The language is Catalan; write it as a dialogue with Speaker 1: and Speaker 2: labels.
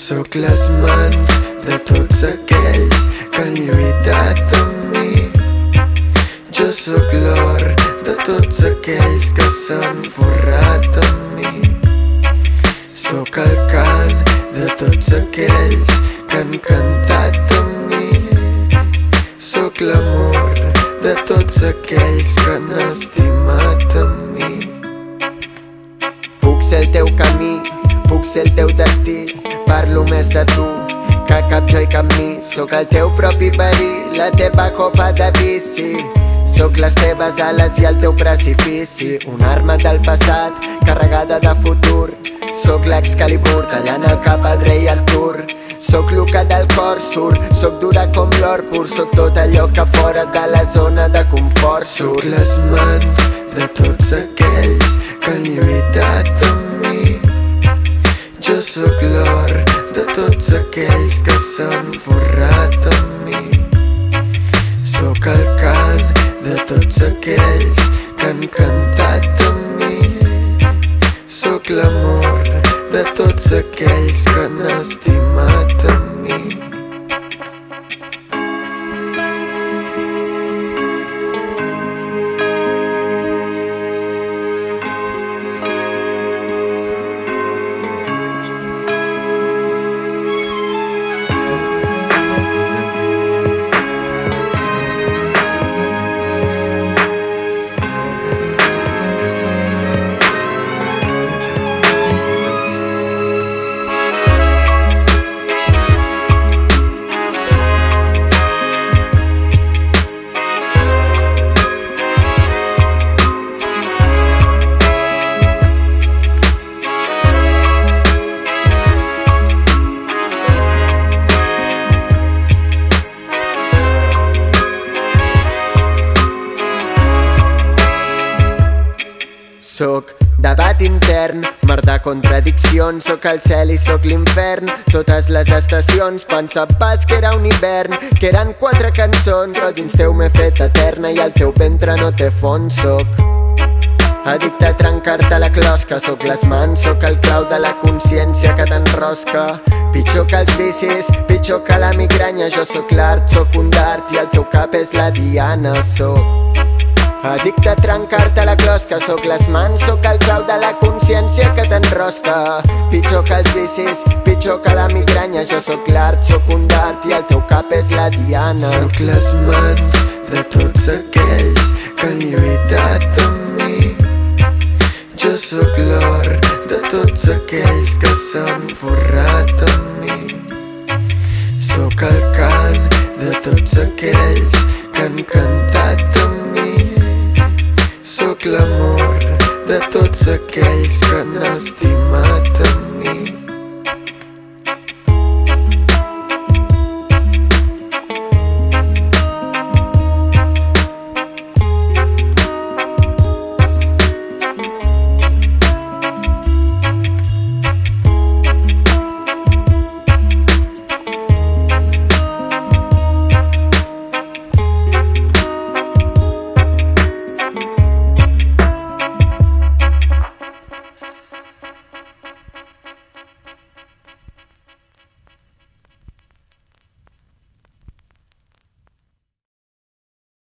Speaker 1: Sóc les mans de tots aquells que han lluitat amb mi. Jo sóc l'or de tots aquells que s'han forrat amb mi. Sóc el cant de tots aquells que han cantat amb mi. Sóc l'amor de tots aquells que han estimat amb mi.
Speaker 2: Puc ser el teu camí, puc ser el teu destí Parlo més de tu que cap jo i cap mi. Sóc el teu propi verí, la teva copa de bici Sóc les teves ales i el teu precipici. Una arma del passat, carregada de futur. Sóc l'excalibur, tallant el cap al rei Artur. Sóc que del cor surt, sóc dura com l'or pur. Sóc tot allò que fora de la zona de confort
Speaker 1: Sóc
Speaker 2: surt
Speaker 1: les mans de tots aquells que han lluitat amb mi. Jo sóc l'or de tots aquells que s'han forrat amb mi. Sóc el cant de tots aquells que han cantat amb mi. Sóc l'amor de tots aquells que han estimat
Speaker 2: Soc. Debat intern, mar de contradiccions Soc el cel i soc l'infern. Totes les estacions Pensava pas que era un hivern Que eren quatre cançons Però dins teu m'he fet eterna I el teu ventre no té fons Soc. Addicte a trencar-te la closca Soc les mans, soc el clau de la consciència que t'enrosca. Pitjor que els vicis, pitjor que la migranya Jo sóc l'art, sóc un dart i el teu cap és la diana Soc Addicte a trencar-te la closca Soc les mans, sóc el clau de la consciència que t'enrosca Pitjor que els vicis, pitjor que la migranya Jo sóc l'art, sóc un dart i el teu cap és la diana
Speaker 1: Sóc les mans de tots aquells que han lluitat amb mi. Jo sóc l'or de tots aquells que s'han forrat amb mi. Sóc el cant ka na di